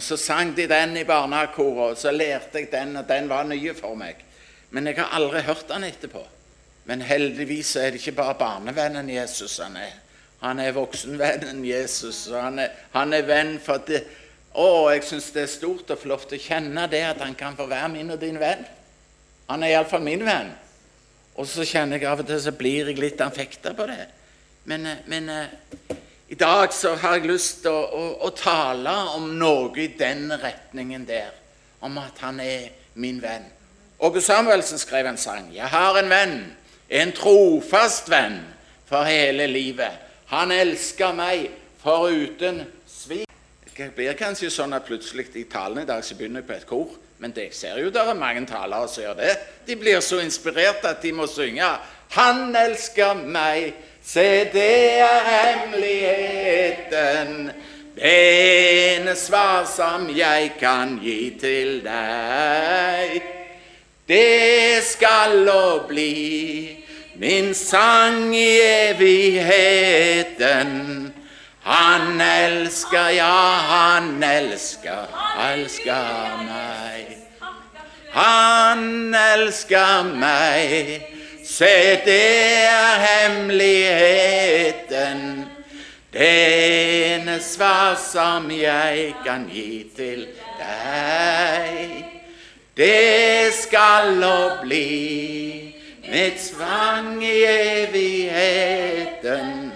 Og så sang de den i barnekoret, og så lærte jeg den, og den var ny for meg. Men jeg har aldri hørt den etterpå. Men heldigvis er det ikke bare barnevennen Jesus han er. Han er voksenvennen Jesus, og han er, han er venn for det. Å, jeg syns det er stort og flott å kjenne det at han kan få være min og din venn. Han er iallfall min venn. Og så kjenner jeg av og til så blir jeg litt anfekta på det. Men, eh, men eh, i dag så har jeg lyst til å, å, å, tale om noe i den retningen der. Om at han er min venn. Åge Samuelsen skrev en sang. 'Jeg har en venn, en trofast venn for hele livet'. Han elsker meg foruten svik. Det blir kanskje sånn at plutselig i talen i dag så begynner jeg på et kor. Men det, jeg ser jo det er mange talere som gjør det. De blir så inspirert at de må synge 'Han elsker meg'. Se, det er hemmeligheten, det ene svar som jeg kan gi til deg. Det skal å bli min sang i evigheten. Han elsker, ja, han elsker, elsker meg. Han elsker meg. Se, det er hemmeligheten, det ene svar som jeg kan gi til deg. Det skal å bli mitt svang i evigheten.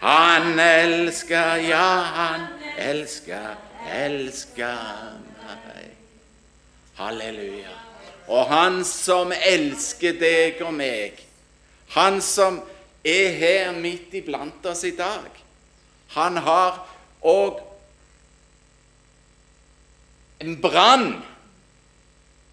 Han elsker, ja, han elsker, elsker meg. Halleluja. Og han som elsker deg og meg, han som er her midt iblant oss i dag, han har òg en brann.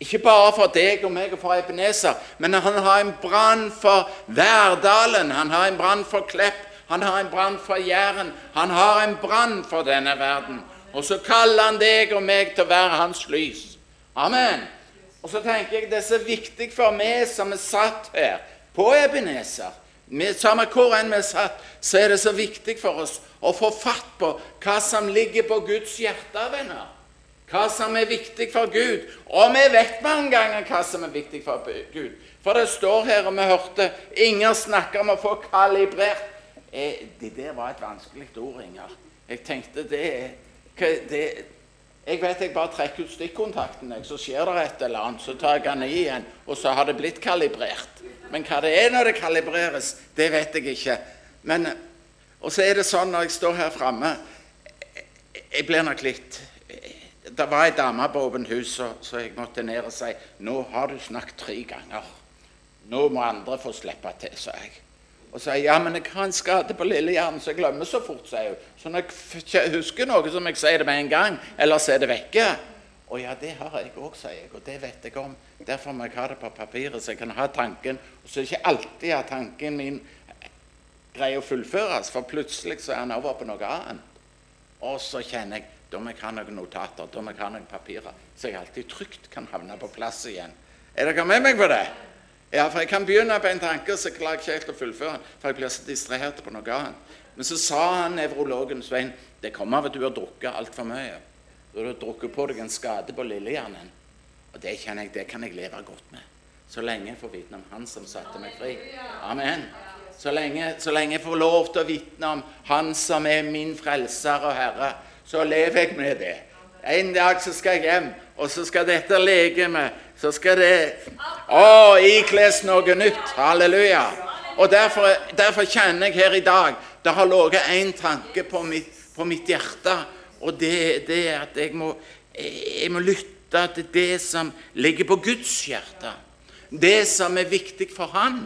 Ikke bare for deg og meg og for Ebenezer, men han har en brann for Verdalen, han har en brann for Klepp, han har en brann for Jæren, han har en brann for denne verden. Og så kaller han deg og meg til å være hans lys. Amen. Og så tenker jeg det er så viktig for meg som er satt her på Ebenezer Samme hvor enn vi er satt, så er det så viktig for oss å få fatt på hva som ligger på Guds hjerte, venner. Hva som er viktig for Gud. Og vi vet mange ganger hva som er viktig for Gud. For det står her, og vi hørte Inger snakke om å få kalibrert eh, Det der var et vanskelig ord, Inger. Jeg tenkte det, det jeg vet jeg bare trekker ut stikkontakten, så skjer det et eller annet. Så tar jeg den i igjen, og så har det blitt kalibrert. Men hva det er når det kalibreres, det vet jeg ikke. Men, og så er det sånn når jeg står her framme Jeg blir nok litt Det var ei dame på åpent hus, så jeg måtte ned og si Nå har du snakket tre ganger. Nå må andre få slippe til, sa jeg. Og sier ja, men jeg har en skade på lille hjernen så jeg glemmer så fort. sier hun. Så når jeg husker noe, så må jeg si det med en gang, ellers er det vekke. Å ja, det har jeg òg, sier jeg, og det vet jeg om. Derfor må jeg ha det på papiret, så jeg kan ha tanken. Og så er det ikke alltid at tanken min greier å fullføres, for plutselig så er han over på noe annet. Og så kjenner jeg da må jeg ha noen notater, da må jeg ha noen papirer, så jeg alltid trygt kan havne på plass igjen. Er dere med meg på det? Ja, for jeg kan begynne på en tanke, så klarer jeg ikke helt å fullføre den. For jeg blir så distrahert på noe annet. Men så sa han nevrologen Svein det kommer av at du har drukket altfor mye. Du har drukket på deg en skade på lillehjernen. Og det kjenner jeg, det kan jeg leve godt med. Så lenge jeg får vitne om Han som satte meg fri. Amen. Så lenge, så lenge jeg får lov til å vitne om Han som er min frelser og Herre, så lever jeg med det. En dag så skal jeg hjem, og så skal dette legemet Så skal det å, ikles noe nytt. Halleluja. Og derfor, derfor, kjenner jeg her i dag det har ligget én tanke på mitt, på mitt, hjerte, og det, det er at jeg må, jeg må lytte til det som ligger på Guds hjerte. Det som er viktig for Han.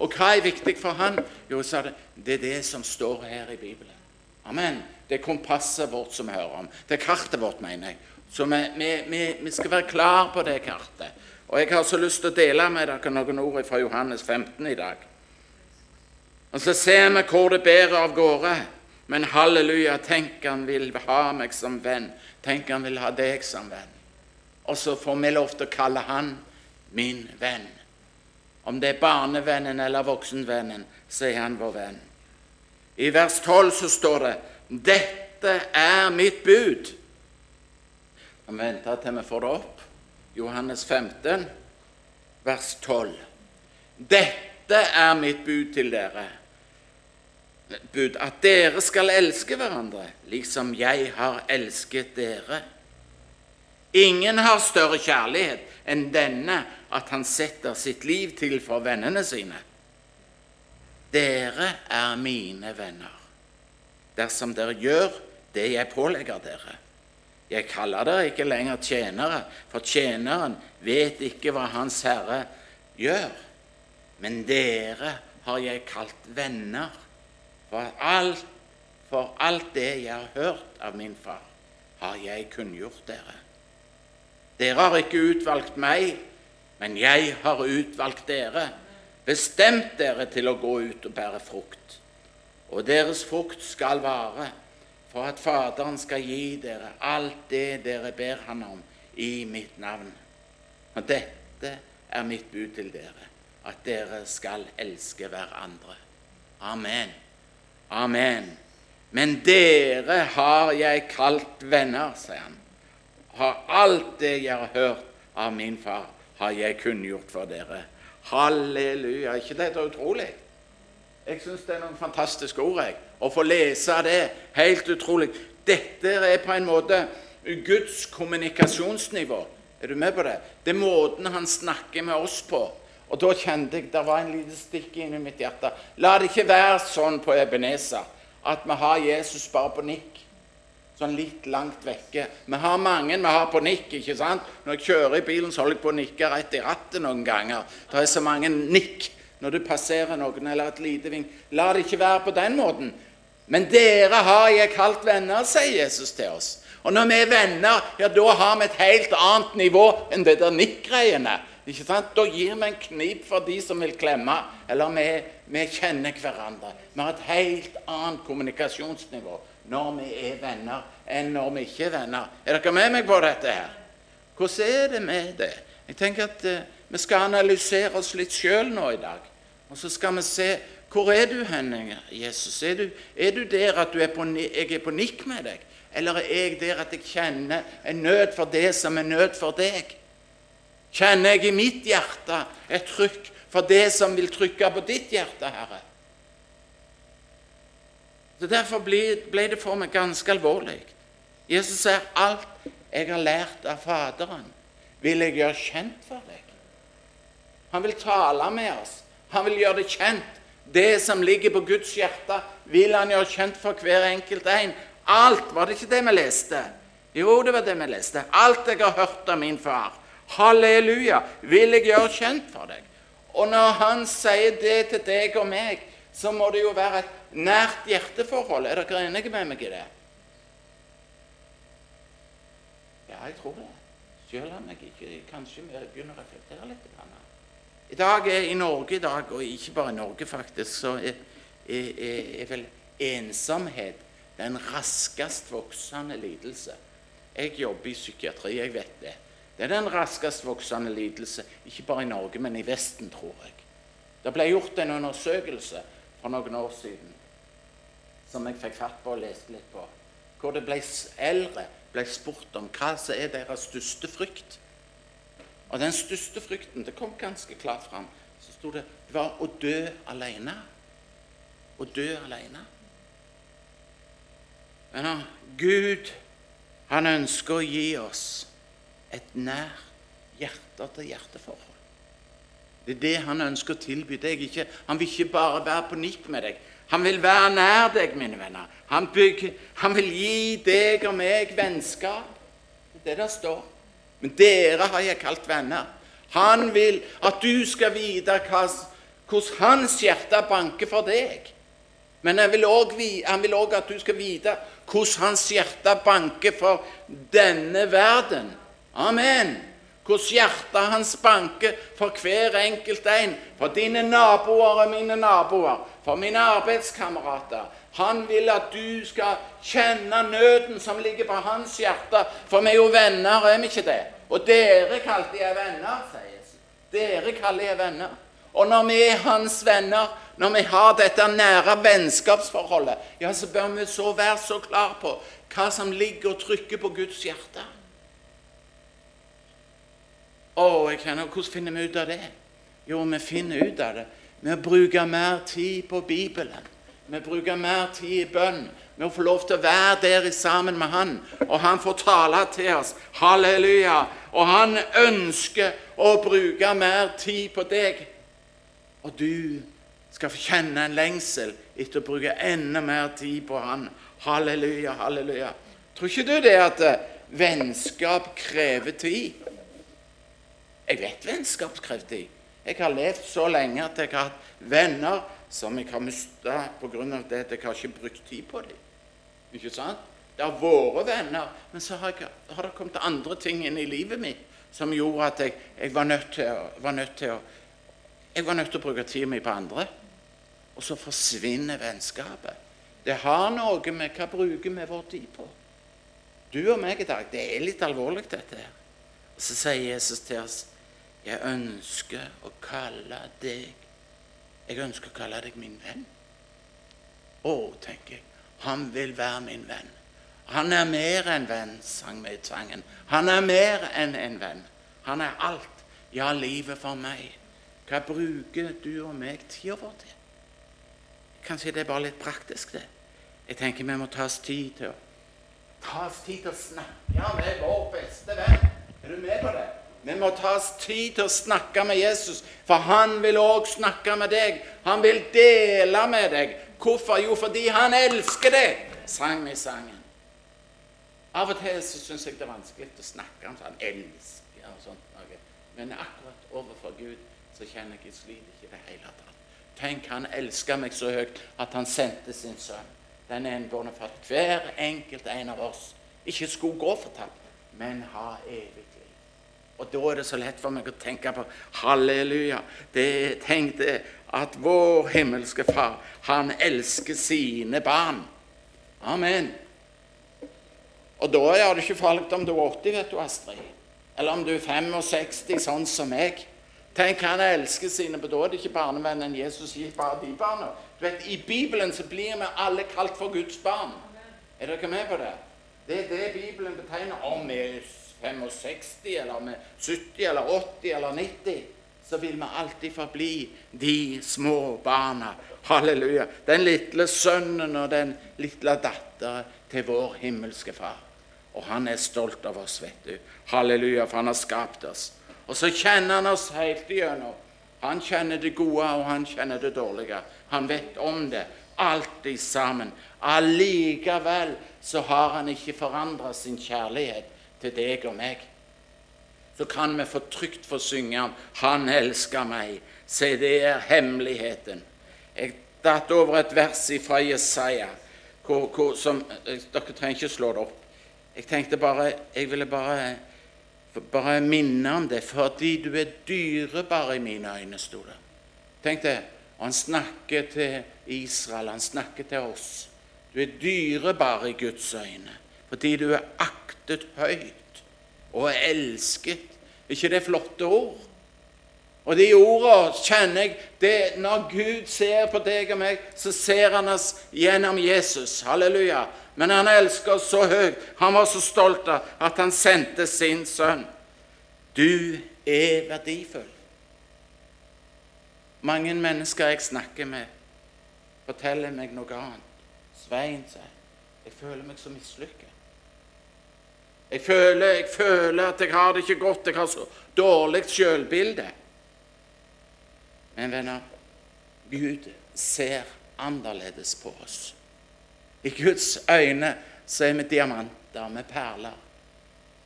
Og hva er viktig for Han? Jo, er det, det er det som står her i Bibelen. Amen. Det er kompasset vårt som vi hører om. Det er kartet vårt, mener jeg. Så vi, vi, vi skal være klar på det kartet. Og jeg har så lyst til å dele med dere noen ord fra Johannes 15 i dag. Og så ser vi hvor det bærer av gårde. Men halleluja, tenk han vil ha meg som venn. Tenk han vil ha deg som venn. Og så får vi lov til å kalle han min venn. Om det er barnevennen eller voksenvennen, så er han vår venn. I vers 12 så står det dette er mitt bud. Han venter til vi får det opp. Johannes 15, vers 12. Dette er mitt bud til dere. Bud, at dere skal elske hverandre, liksom jeg har elsket dere. Ingen har større kjærlighet enn denne, at han setter sitt liv til for vennene sine. Dere er mine venner dersom dere gjør det jeg pålegger dere. Jeg kaller dere ikke lenger tjenere, for tjeneren vet ikke hva Hans Herre gjør. Men dere har jeg kalt venner, for alt, for alt det jeg har hørt av min far, har jeg kunngjort dere. Dere har ikke utvalgt meg, men jeg har utvalgt dere, bestemt dere til å gå ut og bære frukt. Og deres frukt skal vare, for at Faderen skal gi dere alt det dere ber Han om i mitt navn. Og dette er mitt bud til dere, at dere skal elske hverandre. Amen. Amen. Men dere har jeg kalt venner, sier han har alt det jeg har hørt av min far, har jeg kunngjort for dere. Halleluja. Er ikke dette utrolig? Jeg syns det er noen fantastiske ord. jeg. Å få lese det. Helt utrolig. Dette er på en måte Guds kommunikasjonsnivå. Er du med på det? Det er måten han snakker med oss på. Og da kjente jeg det var en liten stikk inni mitt hjerte. La det ikke være sånn på Ebenezer at vi har Jesus bare på nikk sånn litt langt vekke. Vi har mange vi har på nikk. ikke sant? Når jeg kjører i bilen, så holder jeg på å nikke rett i rattet noen ganger. Det er så mange nikk når du passerer noen, eller et lite vink. La det ikke være på den måten. Men dere har jeg kalt venner, sier Jesus til oss. Og når vi er venner, ja, da har vi et helt annet nivå enn det der nikk-greiene. Ikke sant? Da gir vi en knip for de som vil klemme. Eller vi, vi kjenner hverandre. Vi har et helt annet kommunikasjonsnivå når vi er venner, enn når vi ikke er venner. Er dere med meg på dette her? Hvordan er det med det? Jeg tenker at uh, Vi skal analysere oss litt sjøl nå i dag. Og så skal vi se hvor er du hen, Jesus? Er du, er du der at du er på, jeg er på nikk med deg? Eller er jeg der at jeg kjenner en nød for det som er nød for deg? Kjenner jeg i mitt hjerte et trykk for det som vil trykke på ditt hjerte, Herre? Så Derfor ble, ble det for meg ganske alvorlig. Jesus sier alt jeg har lært av Faderen, vil jeg gjøre kjent for deg. Han vil tale med oss. Han vil gjøre det kjent. Det som ligger på Guds hjerte, vil han gjøre kjent for hver enkelt en. Alt, var det ikke det vi leste? Jo, det var det vi leste. Alt jeg har hørt av min far, halleluja, vil jeg gjøre kjent for deg. Og når han sier det til deg og meg, så må det jo være et nært hjerteforhold. Er dere enige med meg i det? Ja, jeg tror det. Selv om jeg ikke kanskje begynner å reflektere litt. I dag er i Norge i dag, og ikke bare i Norge faktisk, så er, er, er vel ensomhet den raskest voksende lidelse. Jeg jobber i psykiatri, jeg vet det. Det er den raskest voksende lidelse, ikke bare i Norge, men i Vesten, tror jeg. Det ble gjort en undersøkelse for noen år siden som jeg fikk fatt på og leste litt på, hvor det ble eldre ble spurt om hva som er deres største frykt. Og den største frykten det kom ganske klart fram. Så sto det det var å dø alene. Å dø alene. Men ja, Gud, han ønsker å gi oss et nær hjerte-til-hjerte-forhold. Det er det han ønsker å tilby deg. Ikke, han vil ikke bare være på nikk med deg. Han vil være nær deg, mine venner. Han, bygger, han vil gi deg og meg vennskap. Det er det det står. Men dere har jeg kalt venner. Han vil at du skal vite hvordan hans hjerte banker for deg. Men han vil òg at du skal vite hvordan hans hjerte banker for denne verden. Amen hvordan hjertet hans banker for hver enkelt en. For dine naboer og mine naboer, for mine arbeidskamerater. Han vil at du skal kjenne nøden som ligger på hans hjerte. For vi er jo venner, er vi ikke det? Og dere kalte jeg venner, Jesus. Dere kaller jeg venner. Og når vi er hans venner, når vi har dette nære vennskapsforholdet, ja, så bør vi så være så klar på hva som ligger og trykker på Guds hjerte. Å, jeg kjenner, Hvordan finner vi ut av det? Jo, vi finner ut av det med å bruke mer tid på Bibelen. Med bruker mer tid i bønn. Vi får lov til å være der sammen med Han. Og Han får tale til oss. Halleluja. Og Han ønsker å bruke mer tid på deg. Og du skal få kjenne en lengsel etter å bruke enda mer tid på Han. Halleluja, halleluja. Tror ikke du det at eh, vennskap krever tid? Jeg vet vennskap krever tid. Jeg har levd så lenge at jeg har hatt venner som jeg har mista pga. det at jeg har ikke brukt tid på dem. Ikke sant? Det har vært venner, men så har, jeg, har, det kommet andre ting inn i livet mitt som gjorde at jeg, jeg var, nødt å, var nødt til å jeg var nødt til å bruke tida mi på andre. Og så forsvinner vennskapet. Det har noe med hva bruker vi vår tid på. Du og meg i dag, det er litt alvorlig, dette her. Så sier Jesus til oss jeg ønsker å kalle deg Jeg ønsker å kalle deg min venn. Å, tenker jeg. Han vil være min venn. Han er mer enn venn, sang vi i sangen. Han er mer enn en venn. Han er alt. Ja, livet for meg. Hva bruker du og meg tida vår til? Kanskje det er bare litt praktisk, det. Jeg tenker vi må ta oss tid til å ta oss tid til å snakke med vår beste venn. Er du med på det? Vi må ta oss tid til å snakke med Jesus, for han vil òg snakke med deg. Han vil dele med deg. Hvorfor? Jo, fordi han elsker deg, sang vi sangen. Av og til så syns jeg det er vanskelig å snakke om sånn elsker og sånt noe. Men akkurat overfor Gud så kjenner jeg jeg sliter ikke i det hele tatt. Tenk, han elsker meg så høyt at han sendte sin sønn. Den enbårne for at hver enkelt en av oss ikke skulle gå fortapt, men ha evig og da er det så lett for meg å tenke på halleluja. Det tenkte at vår himmelske Far, han elsker sine barn. Amen. Og da er det ikke farlig om du er 80, vet du, Astrid. Eller om du er 65, sånn som meg. Tenk, han elsker sine, da er det ikke barnevennen Jesus gir bare de barna. Du vet, I Bibelen så blir vi alle kalt for Guds barn. Er dere med på det? Det er det Bibelen betegner. Om vi 65 eller med 70 eller 80 eller 90, så vil vi alltid forbli de små barna. Halleluja. Den lille sønnen og den lille datteren til vår himmelske far. Og han er stolt av oss, vet du. Halleluja, for han har skapt oss. Og så kjenner han oss helt igjennom. Han kjenner det gode, og han kjenner det dårlige. Han vet om det, alltid sammen. Allikevel så har han ikke forandra sin kjærlighet til deg og meg. Så kan vi få trygt få synge om 'Han elsker meg'. Se, det er hemmeligheten. Jeg datt over et vers fra Jesaja hvor, hvor, som Dere trenger ikke slå det opp. Jeg tenkte bare, jeg ville bare, bare minne om det, fordi du er dyrebar i mine øyne, sto det. Tenk det. Og han snakker til Israel, han snakker til oss. Du er dyrebar i Guds øyne fordi du er aktet høyt og er elsket. Er ikke det flotte ord? Og de ordene kjenner jeg det, Når Gud ser på deg og meg, så ser han oss gjennom Jesus. Halleluja. Men han elsker oss så høyt. Han var så stolt av at han sendte sin sønn. Du er verdifull. Mange mennesker jeg snakker med, forteller meg noe annet. Svein sier jeg føler meg så mislykket. Jeg føler, jeg føler at jeg har det ikke godt. Jeg har så dårlig selvbilde. Men venner, Gud ser annerledes på oss. I Guds øyne så er vi diamanter, vi perler.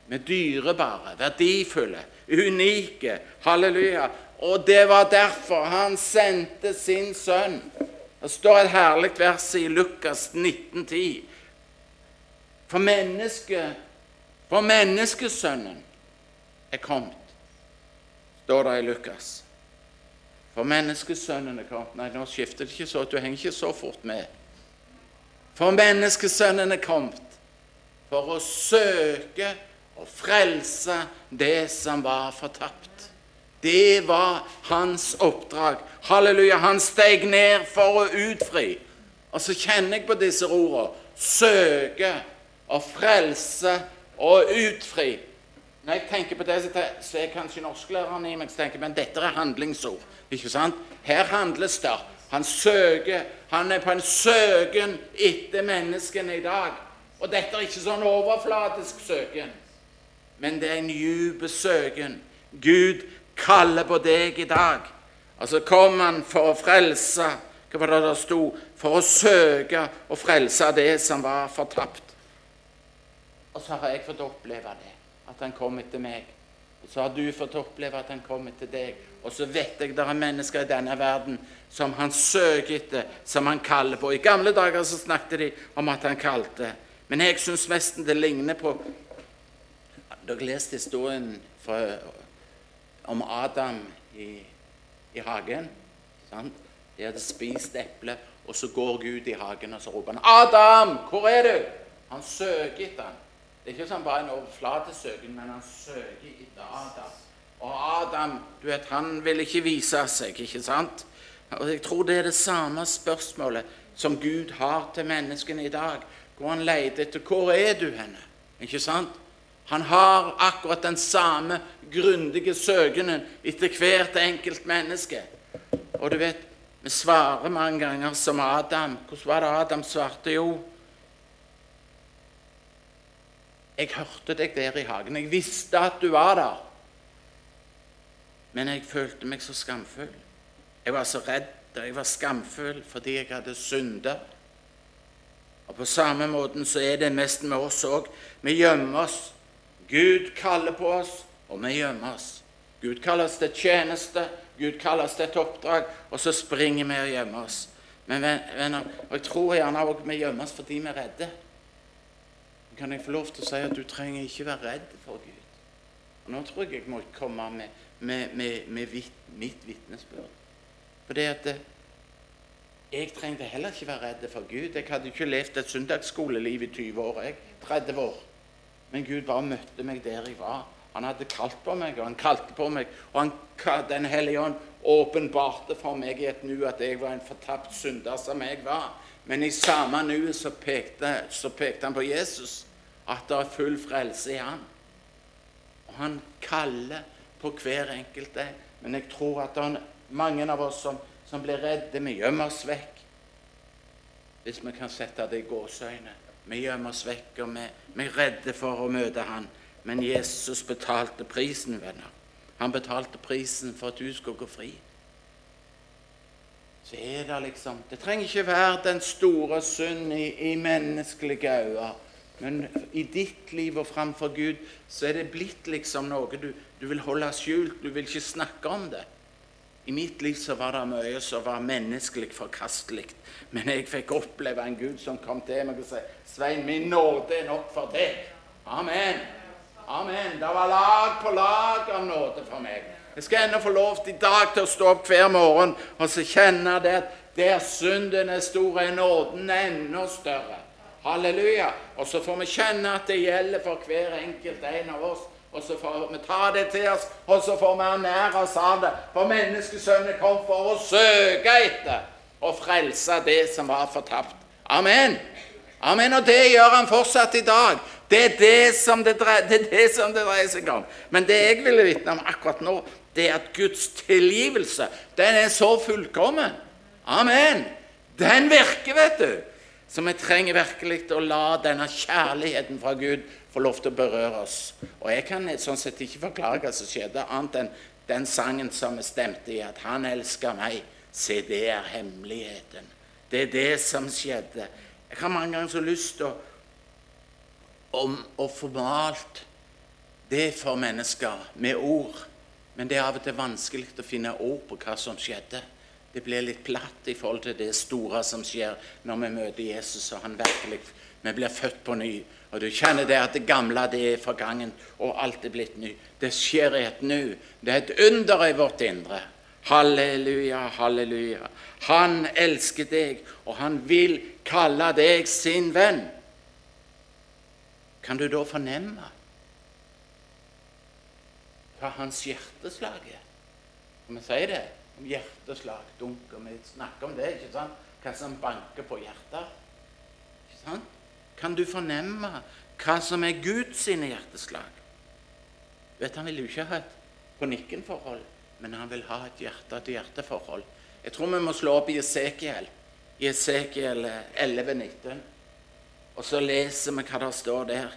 Vi dyrebare, verdifulle, unike. Halleluja. Og det var derfor han sendte sin sønn. Det står et herlig vers i Lukas 1910. For mennesket for menneskesønnen er kommet, står det i Lukas. For menneskesønnen er kommet Nei, nå skifter det ikke så. Du henger ikke så fort med. For menneskesønnen er kommet for å søke og frelse det som var fortapt. Det var hans oppdrag. Halleluja. Han steg ned for å utfri. Og så kjenner jeg på disse ordene. Søke og frelse og utfri. Når jeg tenker på det, så er kanskje norsklæreren i meg så tenker men dette er handlingsord. ikke sant? Her handles det. Han søker, han er på en søken etter menneskene i dag. Og dette er ikke sånn overflatisk søken, men det er en dyp søken. Gud kaller på deg i dag. Altså kom han for å frelse Hva var det der sto? For å søke og frelse det som var fortapt. Og så har jeg fått oppleve det, at han kom etter meg. Og så har du fått oppleve at han kom etter deg. Og så vet jeg det er mennesker i denne verden som han søker etter, som han kaller på. I gamle dager så snakket de om at han kalte. Men jeg syns mest det ligner på Dere leste historien fra, om Adam i, i hagen. Sant? De hadde spist eple, og så går Gud i hagen og så roper han, 'Adam, hvor er du?' Han søker etter ham. Det er ikke sånn bare en overflatesøken, men han søker etter Adam. Og Adam du vet, han vil ikke vise seg, ikke sant? Og Jeg tror det er det samme spørsmålet som Gud har til menneskene i dag. Hvor han leter etter 'Hvor er du henne?' Ikke sant? Han har akkurat den samme grundige søkenen etter hvert enkelt menneske. Og du vet, vi svarer mange ganger som Adam. Hvordan var det Adam svarte? Jo, jeg hørte deg der i hagen. Jeg visste at du var der. Men jeg følte meg så skamfull. Jeg var så redd, og jeg var skamfull fordi jeg hadde syndet. Og På samme måten så er det mest med oss òg. Vi gjemmer oss. Gud kaller på oss, og vi gjemmer oss. Gud kaller oss til tjeneste, Gud kaller oss til et oppdrag, og så springer vi og gjemmer oss. Men venner, og jeg tror gjerne også vi gjemmer oss fordi vi er redde. Kan jeg få lov til å si at du trenger ikke være redd for Gud? Og Nå tror jeg jeg må komme med, med, med, med vitt, mitt vitnesbyrd. For det at jeg trengte heller ikke være redd for Gud. Jeg hadde ikke levd et søndagsskoleliv i 20 år. jeg, 30 år. Men Gud bare møtte meg der jeg var. Han hadde kalt på meg, og han kalte på meg. Og han, Den hellige ånd åpenbarte for meg i et nu at jeg var en fortapt synder som jeg var. Men i samme nu så så pekte han på Jesus, at det er full frelse i ham. Og han kaller på hver enkelt en. Men jeg tror at det er mange av oss som, som blir redde. Vi gjemmer oss vekk. Hvis vi kan sette det i gåseøyne. Vi gjemmer oss vekk, og vi, vi er redde for å møte Han. Men Jesus betalte prisen, venner. Han betalte prisen for at du skulle gå fri så er det liksom Det trenger ikke være den store synd i, i menneskelige øyne. Men i ditt liv og framfor Gud så er det blitt liksom noe du, du vil holde skjult. Du vil ikke snakke om det. I mitt liv så var det mye som var menneskelig forkastelig. Men jeg fikk oppleve en Gud som kom til meg og sa 'Svein, min nåde er nok for deg.' Amen. Amen. Det var lag på lag av nåde for meg. Jeg skal ennå få lov til i dag til å stå opp hver morgen og så kjenne det at der synden er stor, er nåden enda større. Halleluja. Og så får vi kjenne at det gjelder for hver enkelt en av oss. Og så får vi ta det til oss, og så får vi ernære oss av det. For menneskesønnen kom for å søke etter og frelse det som var fortapt. Amen. Amen. Og det gjør han fortsatt i dag. Det er det som det, dreier, det, det som det dreier seg om. Men det jeg ville vitne om akkurat nå, det er at Guds tilgivelse, den er så fullkommen. Amen. Den virker, vet du. Så vi trenger virkelig å la denne kjærligheten fra Gud få lov til å berøre oss. Og jeg kan sånn sett ikke forklare hva som skjedde, annet enn den sangen som vi stemte i, at 'Han elsker meg'. Se, det er hemmeligheten. Det er det som skjedde. Jeg har mange ganger så lyst til å, om å få malt det for mennesker med ord. Men det er av og til vanskelig å finne ord på hva som skjedde. Det blir litt platt i forhold til det store som skjer når vi møter Jesus, og han virkelig Vi blir født på ny. Og du kjenner det at det gamle det er forgangen, og alt er blitt ny. Det skjer i et nu. Det er et under i vårt indre. Halleluja, halleluja. Han elsker deg, og han vil kalle deg sin venn. Kan du da fornemme hva hans hjerteslag er. Kan vi si det? Om hjerteslag, dunker vi snakker om det, ikke sant? Hva som banker på hjertet. Ikke sant? Kan du fornemme hva som er Guds hjerteslag? vet, Han vil jo ikke ha et på nikken-forhold, men han vil ha et hjerte-til-hjerte-forhold. Jeg tror vi må slå opp i Esekiel, i Esekiel 11,19. Og så leser vi hva det står der.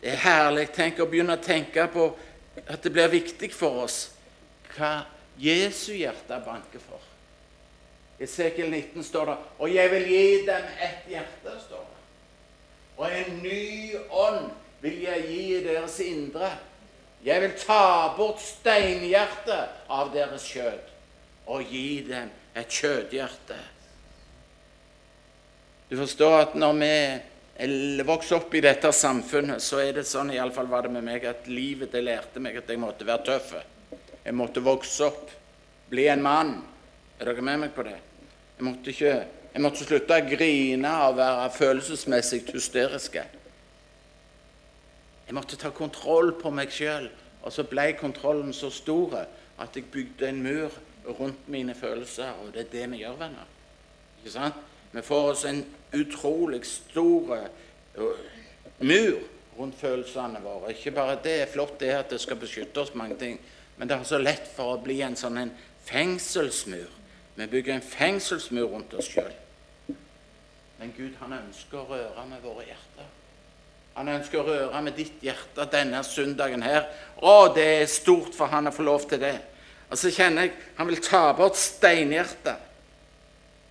Det er herlig tenk, å begynne å tenke på at det blir viktig for oss hva Jesu hjerte banker for. I Sekel 19 står det 'Og jeg vil gi dem et hjerte', står det. Og en ny ånd vil jeg gi deres indre. Jeg vil ta bort steinhjertet av deres kjød og gi dem et kjødhjerte. Du forstår at når vi vokser opp i dette samfunnet, så er det sånn, iallfall var det med meg, at livet det lærte meg at jeg måtte være tøff. Jeg måtte vokse opp, bli en mann. Er dere med meg på det? Jeg måtte, ikke, jeg måtte slutte å grine og være følelsesmessig hysteriske. Jeg måtte ta kontroll på meg sjøl, og så ble kontrollen så stor at jeg bygde en mur rundt mine følelser, og det er det vi gjør, venner. Ikke sant? Vi får oss en utrolig stor mur rundt følelsene våre. Ikke bare det er flott det at det skal beskytte oss mange ting, men det er så lett for å bli en sånn en fengselsmur. Vi bygger en fengselsmur rundt oss sjøl. Men Gud han ønsker å røre med våre hjerter. Han ønsker å røre med ditt hjerte denne søndagen her. Å, det er stort for han å få lov til det. Og så kjenner jeg han vil ta bort steinhjertet.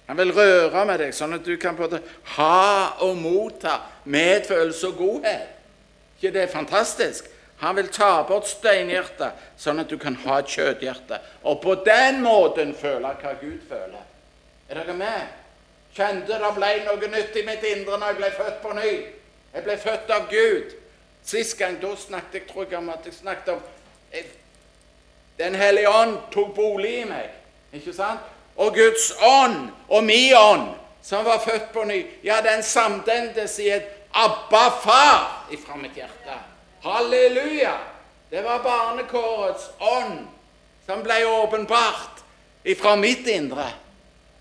Han vil røre med deg, sånn at du kan både ha og motta medfølelse og godhet. ikke det er fantastisk? Han vil ta bort steinhjertet, sånn at du kan ha et kjøtthjerte. Og på den måten føle hva Gud føler. Er dere med? Kjente det ble noe nytt i mitt indre når jeg ble født på ny. Jeg ble født av Gud. Sist gang da snakket jeg tror jeg om at jeg snakket om jeg, Den hellige ånd tok bolig i meg. Ikke sant? Og Guds ånd og min ånd, som var født på ny, ja, den samdentes i et Abba-far ifra mitt hjerte. Halleluja! Det var barnekårets ånd som ble åpenbart ifra mitt indre.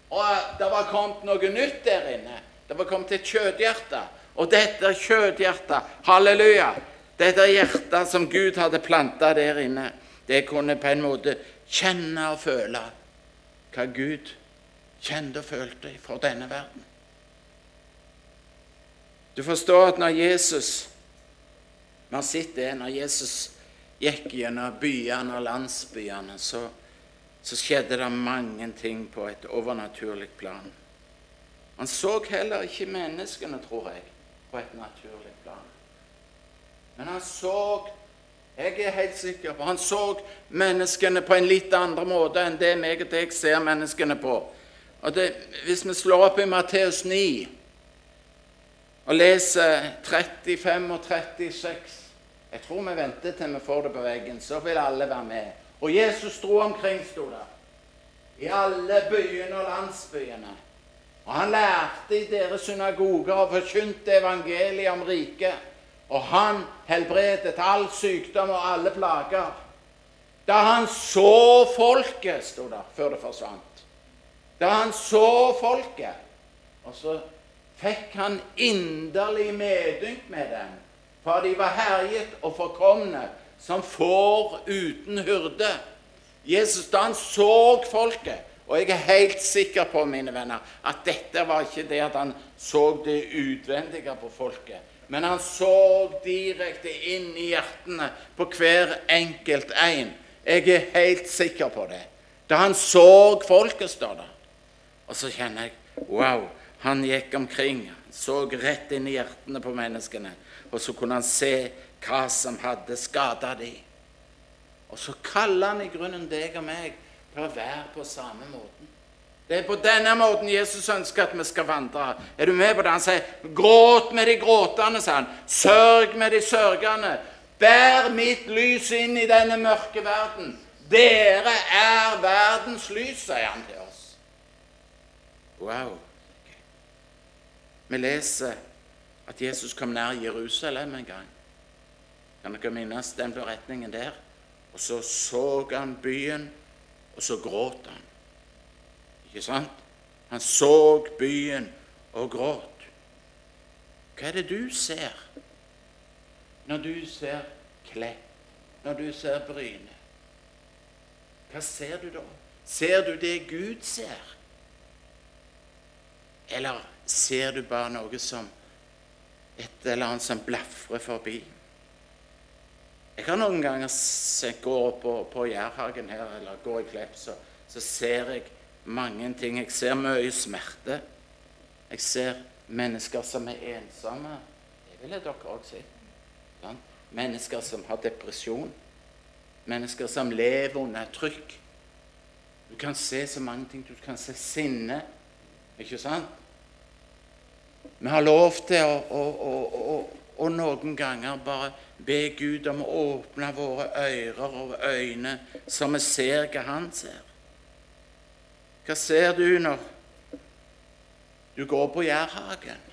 Og det var kommet noe nytt der inne. Det var kommet et kjødhjerte. Og dette kjøtthjertet, halleluja, dette hjertet som Gud hadde planta der inne, det kunne på en måte kjenne og føle hva Gud kjente og følte for denne verden. Du forstår at når Jesus vi har sett det når Jesus gikk gjennom byene og landsbyene, så, så skjedde det mange ting på et overnaturlig plan. Han så heller ikke menneskene, tror jeg, på et naturlig plan. Men han så jeg er helt sikker på Han så menneskene på en litt andre måte enn det meg og deg ser menneskene på. Og det, Hvis vi slår opp i Matteus 9 og leser 35 og 36 jeg tror vi venter til vi får det på veggen. Så vil alle være med. Og Jesus dro omkring, sto det. I alle byene og landsbyene. Og han lærte i deres synagoger og forkynte evangeliet om riket. Og han helbredet all sykdom og alle plager. Da han så folket, sto det før det forsvant. Da han så folket, og så fikk han inderlig medynk med dem for de var herjet og forkomne som får uten hyrde. Jesus da han så folket Og jeg er helt sikker på mine venner, at dette var ikke det at han så det utvendige på folket, men han så direkte inn i hjertene på hver enkelt en. Jeg er helt sikker på det. Da han så folket, står det. Og så kjenner jeg Wow, han gikk omkring, så rett inn i hjertene på menneskene og så kunne han se hva som hadde skada de. Og så kaller han i grunnen deg og meg til å være på samme måten. Det er på denne måten Jesus ønsker at vi skal vandre. Er du med på det? Han sier, 'Gråt med de gråtende', sa han. 'Sørg med de sørgende'. Bær mitt lys inn i denne mørke verden. Dere er verdens lys, sier han til oss. Wow. Vi leser at Jesus kom nær Jerusalem en gang. Kan dere minnes den beretningen der? Og så så han byen, og så gråt han. Ikke sant? Han så byen og gråt. Hva er det du ser når du ser Klepp når du ser Bryne? Hva ser du da? Ser du det Gud ser? Eller ser du bare noe som et eller annet som blafrer forbi? Jeg har noen ganger gå på, på Jærhagen her, eller går i Klepp, så, så ser jeg mange ting. Jeg ser mye smerte. Jeg ser mennesker som er ensomme. Det ville dere òg si. Mennesker som har depresjon. Mennesker som lever under trykk. Du kan se så mange ting. Du kan se sinne. Ikke sant? Vi har lov til å, å, å, å, noen ganger bare be Gud om å åpne våre ører og øyne, så vi ser hva Han ser. Hva ser du når du går på Jærhagen?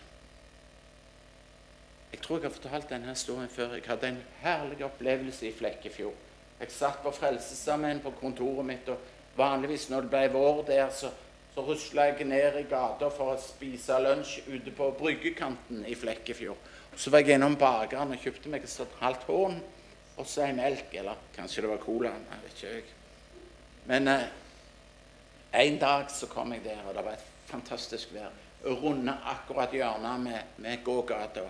Jeg tror jeg har fortalt denne historien før. Jeg hadde en herlig opplevelse i Flekkefjord. Jeg satt på Frelsesarmeen på kontoret mitt, og vanligvis når det ble vår der, så så rusla jeg ned i gata for å spise lunsj ute på bryggekanten i Flekkefjord. Så var jeg innom bakeren og kjøpte meg et halvt horn og så ei melk. Eller kanskje det var cola. Jeg vet ikke. Men eh, en dag så kom jeg der, og det var et fantastisk vær. Runde akkurat hjørnet med, med gågata.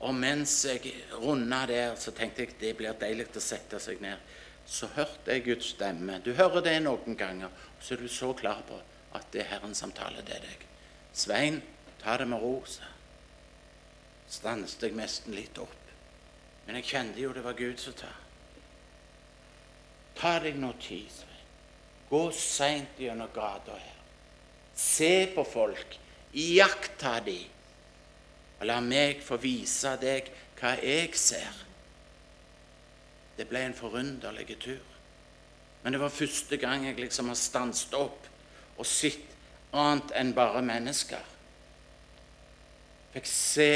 Og mens jeg runda der, så tenkte jeg det blir deilig å sette seg ned. Så hørte jeg Guds stemme. Du hører det noen ganger, så er du så klar på at det er Herren som taler til deg. Svein, ta det med ro, sa Stanset jeg nesten litt opp. Men jeg kjente jo det var Gud som tar. Ta deg nå tid, Svein. Gå seint gjennom gata her. Se på folk. Iaktta de. Og la meg få vise deg hva jeg ser. Det ble en forunderlig tur. Men det var første gang jeg liksom har stanset opp og sett annet enn bare mennesker. Fikk se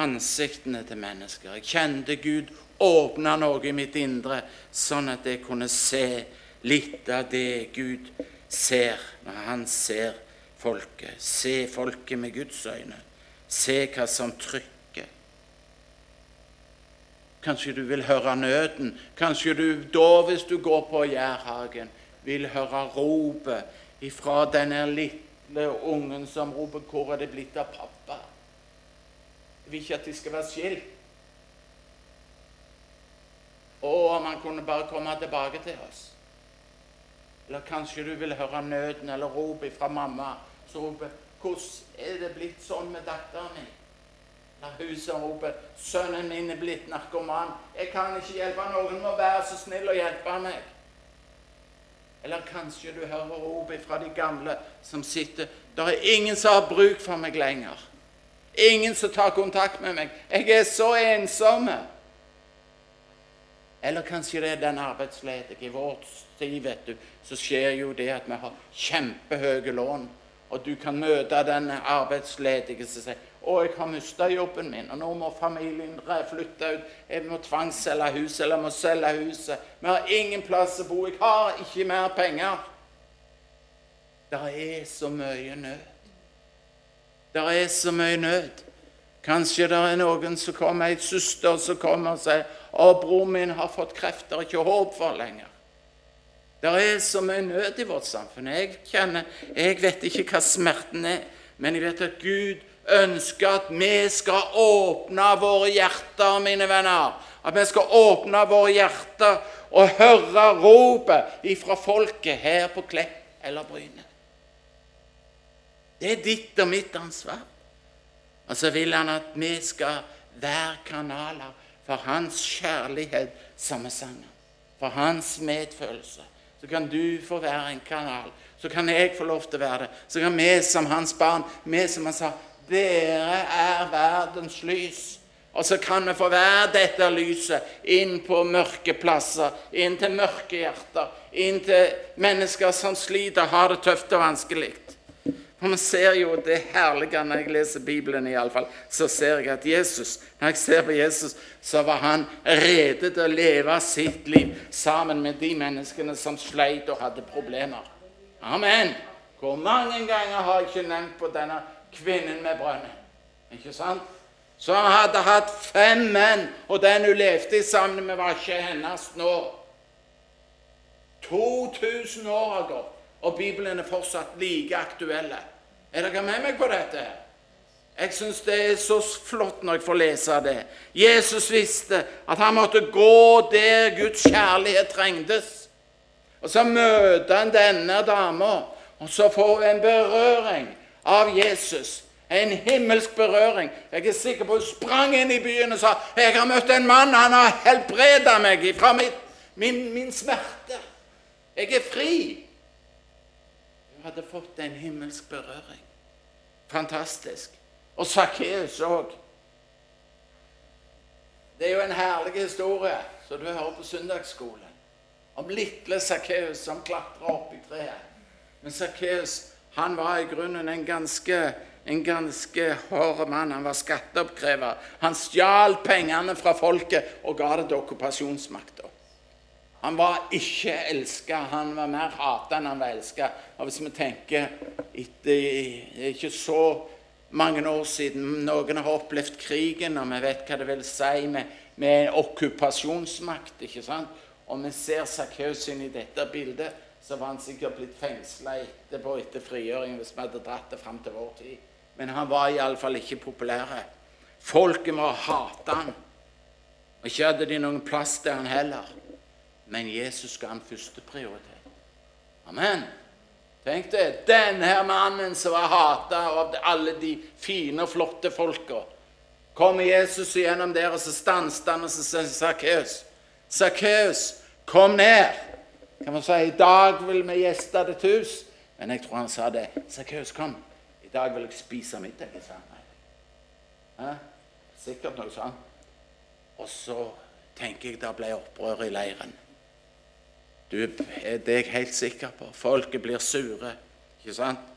ansiktene til mennesker. Jeg kjente Gud åpne noe i mitt indre, sånn at jeg kunne se litt av det Gud ser når han ser folket. Se folket med Guds øyne. Se hva som trykker. Kanskje du vil høre nøden. Kanskje du da, hvis du går på Jærhagen, vil høre ropet ifra denne lille ungen som roper 'Hvor er det blitt av pappa?' Jeg vil ikke at de skal være skilt. Å, om han kunne bare komme tilbake til oss. Eller kanskje du vil høre nøden eller ropet fra mamma som roper 'Hvordan er det blitt sånn med datteren min?' Eller hun som roper 'Sønnen min er blitt narkoman. Jeg kan ikke hjelpe noen. Må være så snill å hjelpe meg.' Eller kanskje du hører ropet fra de gamle som sitter Det er ingen som har bruk for meg lenger. Ingen som tar kontakt med meg. Jeg er så ensom. Eller kanskje det er den arbeidsledige. I vår tid vet du, så skjer jo det at vi har kjempehøye lån. Og du kan møte den arbeidsledige som sier 'Å, jeg har mista jobben min, og nå må familien flytte ut.' 'Jeg må tvangsselge huset, eller jeg må selge huset.' 'Vi har ingen plass å bo. Jeg har ikke mer penger.' Det er så mye nød. Det er så mye nød. Kanskje det er noen som kommer, ei søster som kommer og sier 'Å, bror min har fått kreft. Det ikke håp for lenger.' Det er så mye nød i vårt samfunn. Jeg kjenner, jeg vet ikke hva smerten er, men jeg vet at Gud ønsker at vi skal åpne våre hjerter, mine venner. At vi skal åpne våre hjerter og høre ropet ifra folket her på Klepp eller Bryne. Det er ditt og mitt ansvar. Og så vil han at vi skal være kanaler for hans kjærlighet, som vi sang. For hans medfølelse. Så kan du få være en kanal. Så kan jeg få lov til å være det. Så kan vi som hans barn, vi som han sa, dere er verdens lys. Og så kan vi få være dette lyset inn på mørke plasser, inn til mørke hjerter, inn til mennesker som sliter, har det tøft og vanskelig. For vi ser jo det herlige når jeg leser Bibelen, i alle fall, så ser jeg at Jesus, når jeg ser på Jesus, så var han rede til å leve sitt liv sammen med de menneskene som sleit og hadde problemer. Amen. Hvor mange ganger har jeg ikke nevnt på denne kvinnen med brønnen. Ikke sant? Så han hadde hatt fem menn, og den hun levde sammen med, var ikke hennes nå. 2000 år har gått, og Bibelen er fortsatt like aktuelle. Er dere med meg på dette? Jeg syns det er så flott når jeg får lese det. Jesus visste at han måtte gå der Guds kjærlighet trengtes. Og så møter han denne dama, og så får hun en berøring av Jesus. En himmelsk berøring. Jeg er sikker på hun sprang inn i byen og sa jeg har møtt en mann, han har helbredet meg fra min, min smerte. Jeg er fri. Hun hadde fått en himmelsk berøring. Fantastisk. Og Sakkeus òg. Det er jo en herlig historie som du hører på søndagsskolen. Om lille Sakkeus som klatrer opp i treet. Men Sakkeus han var i grunnen en ganske, en ganske hard mann. Han var skatteoppkrever. Han stjal pengene fra folket og ga det til okkupasjonsmakta. Han var ikke elska, han var mer hata enn han var elska. Hvis vi tenker etter ikke så mange år siden. Noen har opplevd krigen, og vi vet hva det vil si med, med okkupasjonsmakt. ikke sant? Og vi ser Sakkeus inn i dette bildet, så var han sikkert blitt fengsla etterpå etter frigjøringen hvis vi hadde dratt det fram til vår tid. Men han var iallfall ikke populær. Folket må hate han. Og ikke hadde de noen plass til han heller. Men Jesus ga han førsteprioritet. Amen. Tenk deg denne mannen som var hata av alle de fine og flotte folka. Kommer Jesus igjennom der, og så stanset han og så sier Sakkeus, Sakkeus, kom ned. Kan man si, I dag vil vi gjeste ditt hus. Men jeg tror han sa det. Sakkeus, kom. I dag vil jeg spise middag. sa han. Sikkert noe sånt. Og så tenker jeg det ble opprør i leiren. Du, det er jeg helt sikker på. Folket blir sure. ikke sant?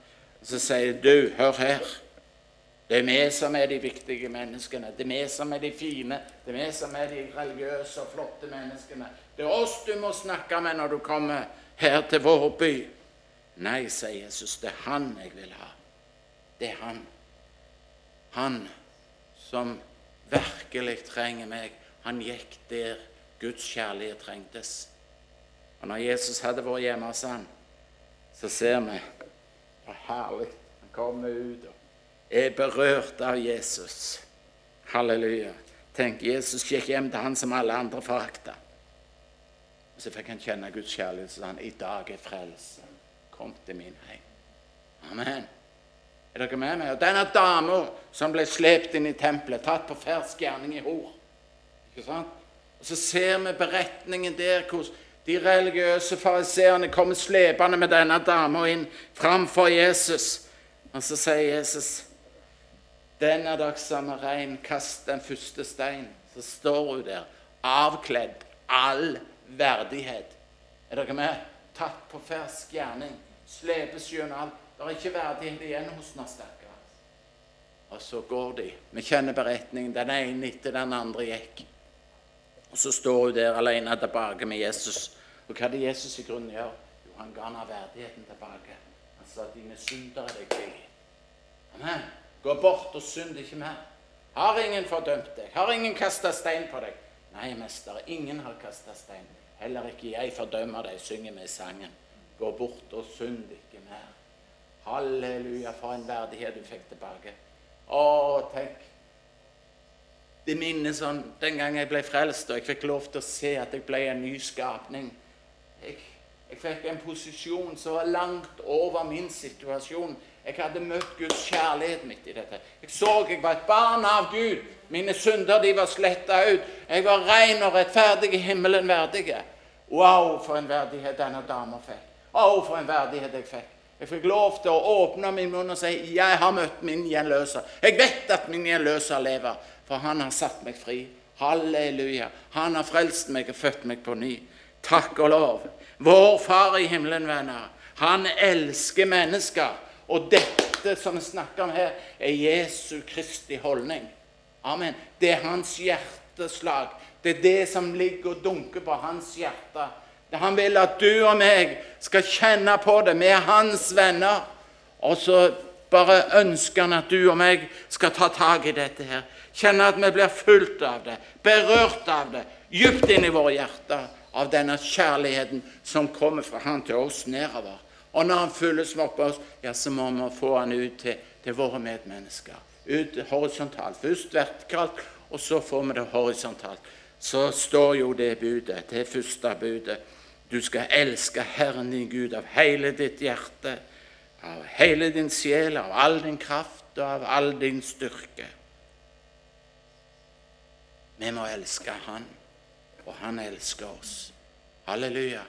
Så sier du, hør her. Det er vi som er de viktige menneskene. Det er vi som er de fine. Det er vi som er de religiøse og flotte menneskene. Det er oss du må snakke med når du kommer her til vår by. Nei, sier Jesus, det er han jeg vil ha. Det er han. Han som virkelig trenger meg. Han gikk der Guds kjærlighet trengtes. Og når Jesus hadde vært hjemme hos ham, så ser vi hvor herlig han kommer ut og er berørt av Jesus. Halleluja. Tenk, Jesus gikk hjem til han som alle andre forakta. Så fikk han kjenne Guds kjærlighet, så han, i dag er frelse kom til min heim. Amen. Er dere med meg? Og denne dama som ble slept inn i tempelet, tatt på fersk gjerning i hor. Ikke sant? Og Så ser vi beretningen der hvordan de religiøse fariseerne kommer slepende med denne dama inn framfor Jesus. Og så sier Jesus, 'Denne dagssamme rein, kast den første stein.' Så står hun der, avkledd, all verdighet. Er dere med? Tatt på fersk gjerning. Slepes gjennom alt. Det er ikke verdighet igjen hos henne, stakkar. Og så går de. Vi kjenner beretningen. Den ene etter den andre gikk. Og så står hun der alene tilbake med Jesus. Og hva hadde Jesus i grunnen gjør? Jo, han ga henne verdigheten tilbake. Han sa, 'Dine synder er deg tilgitt'. Amen. Gå bort og synd ikke mer. Har ingen fordømt deg? Har ingen kasta stein på deg? Nei, mester, ingen har kasta stein. Heller ikke jeg fordømmer deg, synger vi i sangen. Gå bort og synd ikke mer. Halleluja, for en verdighet du fikk tilbake. Å, tenk. Det minnes sånn den gang jeg ble frelst, og jeg fikk lov til å se at jeg ble en ny skapning. Jeg, jeg fikk en posisjon som var langt over min situasjon. Jeg hadde møtt Guds kjærlighet midt i dette. Jeg så jeg var et barn av Gud. Mine synder de var sletta ut. Jeg var ren og rettferdig i himmelen verdige. Wow, for en verdighet denne dama fikk. Wow, for en verdighet jeg fikk. Jeg fikk lov til å åpne min munn og si 'Jeg har møtt min gjenløser'. Jeg vet at min gjenløser lever, for han har satt meg fri. Halleluja. Han har frelst meg og født meg på ny. Takk og lov. Vår Far i himmelen, venner, han elsker mennesker. Og dette som vi snakker om her, er Jesu Kristi holdning. Amen. Det er hans hjerteslag. Det er det som ligger og dunker på hans hjerte. Han vil at du og meg skal kjenne på det. Vi er hans venner. Og så bare ønsker han at du og meg skal ta tak i dette her. Kjenne at vi blir fulgt av det, berørt av det, dypt inn i våre hjerter av denne kjærligheten som kommer fra Han til oss nedover. Og når Han fylles opp av oss, ja, så må vi få Han ut til, til våre medmennesker. Ut horisontalt. Først vertikalt, og så får vi det horisontalt. Så står jo det budet, det første budet. Du skal elske Herren din Gud av hele ditt hjerte, av hele din sjel, av all din kraft og av all din styrke. Vi må elske Han, og Han elsker oss. Halleluja.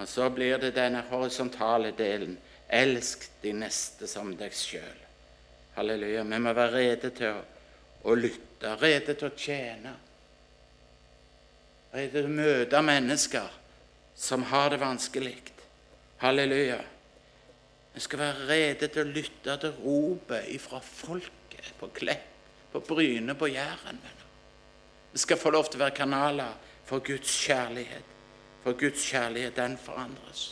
Og så blir det denne horisontale delen. Elsk de neste som deg sjøl. Halleluja. Vi må være rede til å, å lytte, rede til å tjene. Rede til å møte mennesker som har det vanskelig. Halleluja. Vi skal være rede til å lytte til ropet ifra folket på Klepp, på Bryne, på Jæren. Vi skal få lov til å være kanaler for Guds kjærlighet. For Guds kjærlighet, den forandres.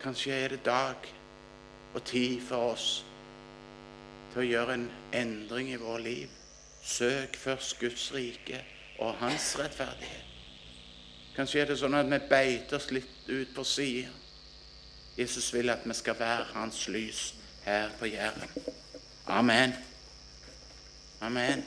Kanskje er det dag og tid for oss til å gjøre en endring i vårt liv. Søk først Guds rike og Hans rettferdighet. Kanskje er det sånn at vi beiter oss litt ut på siden. Jesus vil at vi skal være Hans lys her på Jæren. Amen. Amen.